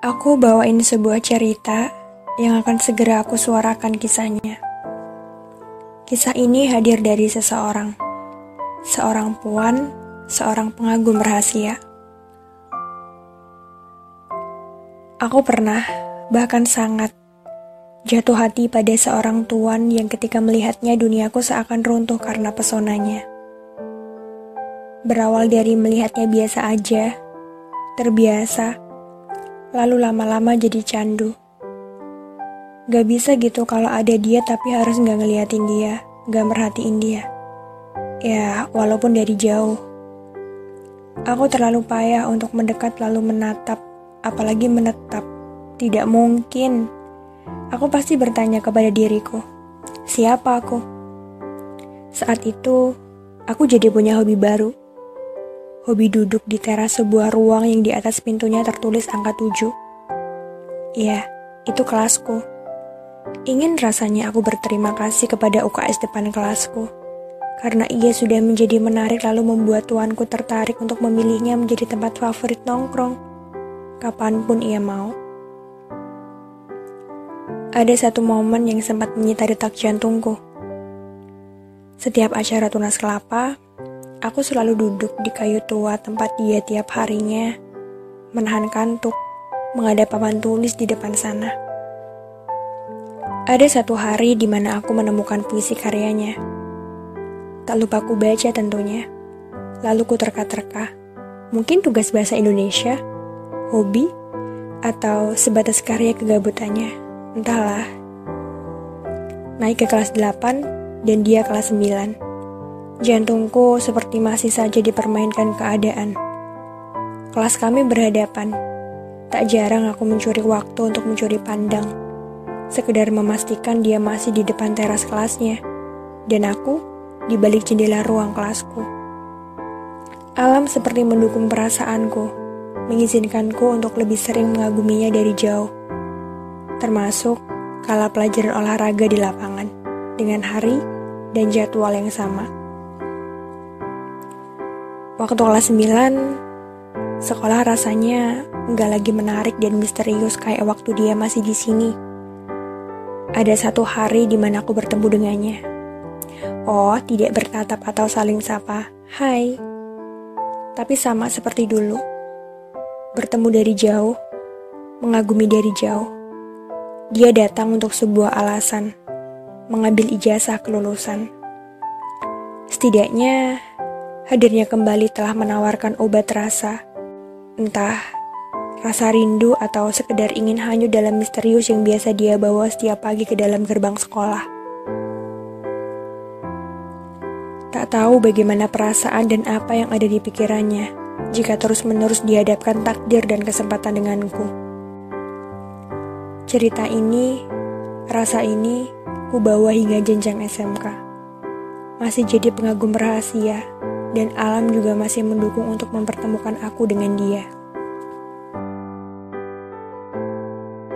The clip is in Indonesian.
Aku bawain sebuah cerita yang akan segera aku suarakan kisahnya. Kisah ini hadir dari seseorang, seorang puan, seorang pengagum rahasia. Aku pernah, bahkan sangat, jatuh hati pada seorang tuan yang ketika melihatnya duniaku seakan runtuh karena pesonanya. Berawal dari melihatnya biasa aja, terbiasa, lalu lama-lama jadi candu. Gak bisa gitu kalau ada dia tapi harus gak ngeliatin dia, gak merhatiin dia. Ya, walaupun dari jauh. Aku terlalu payah untuk mendekat lalu menatap, apalagi menetap. Tidak mungkin. Aku pasti bertanya kepada diriku, siapa aku? Saat itu, aku jadi punya hobi baru Hobi duduk di teras sebuah ruang yang di atas pintunya tertulis angka 7. Ya, itu kelasku. Ingin rasanya aku berterima kasih kepada UKS depan kelasku. Karena ia sudah menjadi menarik lalu membuat tuanku tertarik untuk memilihnya menjadi tempat favorit nongkrong. Kapan pun ia mau. Ada satu momen yang sempat menyita detak jantungku. Setiap acara tunas kelapa, Aku selalu duduk di kayu tua tempat dia tiap harinya, menahan kantuk, menghadap papan tulis di depan sana. Ada satu hari di mana aku menemukan puisi karyanya. Tak lupa ku baca tentunya. Lalu ku terka-terka. Mungkin tugas bahasa Indonesia, hobi, atau sebatas karya kegabutannya. Entahlah. Naik ke kelas 8 dan dia kelas 9. Jantungku seperti masih saja dipermainkan keadaan. Kelas kami berhadapan. Tak jarang aku mencuri waktu untuk mencuri pandang. Sekedar memastikan dia masih di depan teras kelasnya. Dan aku di balik jendela ruang kelasku. Alam seperti mendukung perasaanku, mengizinkanku untuk lebih sering mengaguminya dari jauh. Termasuk kala pelajaran olahraga di lapangan, dengan hari dan jadwal yang sama. Waktu kelas 9, sekolah rasanya nggak lagi menarik dan misterius kayak waktu dia masih di sini. Ada satu hari di mana aku bertemu dengannya. Oh, tidak bertatap atau saling sapa. Hai. Tapi sama seperti dulu. Bertemu dari jauh, mengagumi dari jauh. Dia datang untuk sebuah alasan, mengambil ijazah kelulusan. Setidaknya hadirnya kembali telah menawarkan obat rasa. Entah rasa rindu atau sekedar ingin hanyut dalam misterius yang biasa dia bawa setiap pagi ke dalam gerbang sekolah. Tak tahu bagaimana perasaan dan apa yang ada di pikirannya jika terus-menerus dihadapkan takdir dan kesempatan denganku. Cerita ini, rasa ini, ku bawa hingga jenjang SMK. Masih jadi pengagum rahasia dan alam juga masih mendukung untuk mempertemukan aku dengan dia.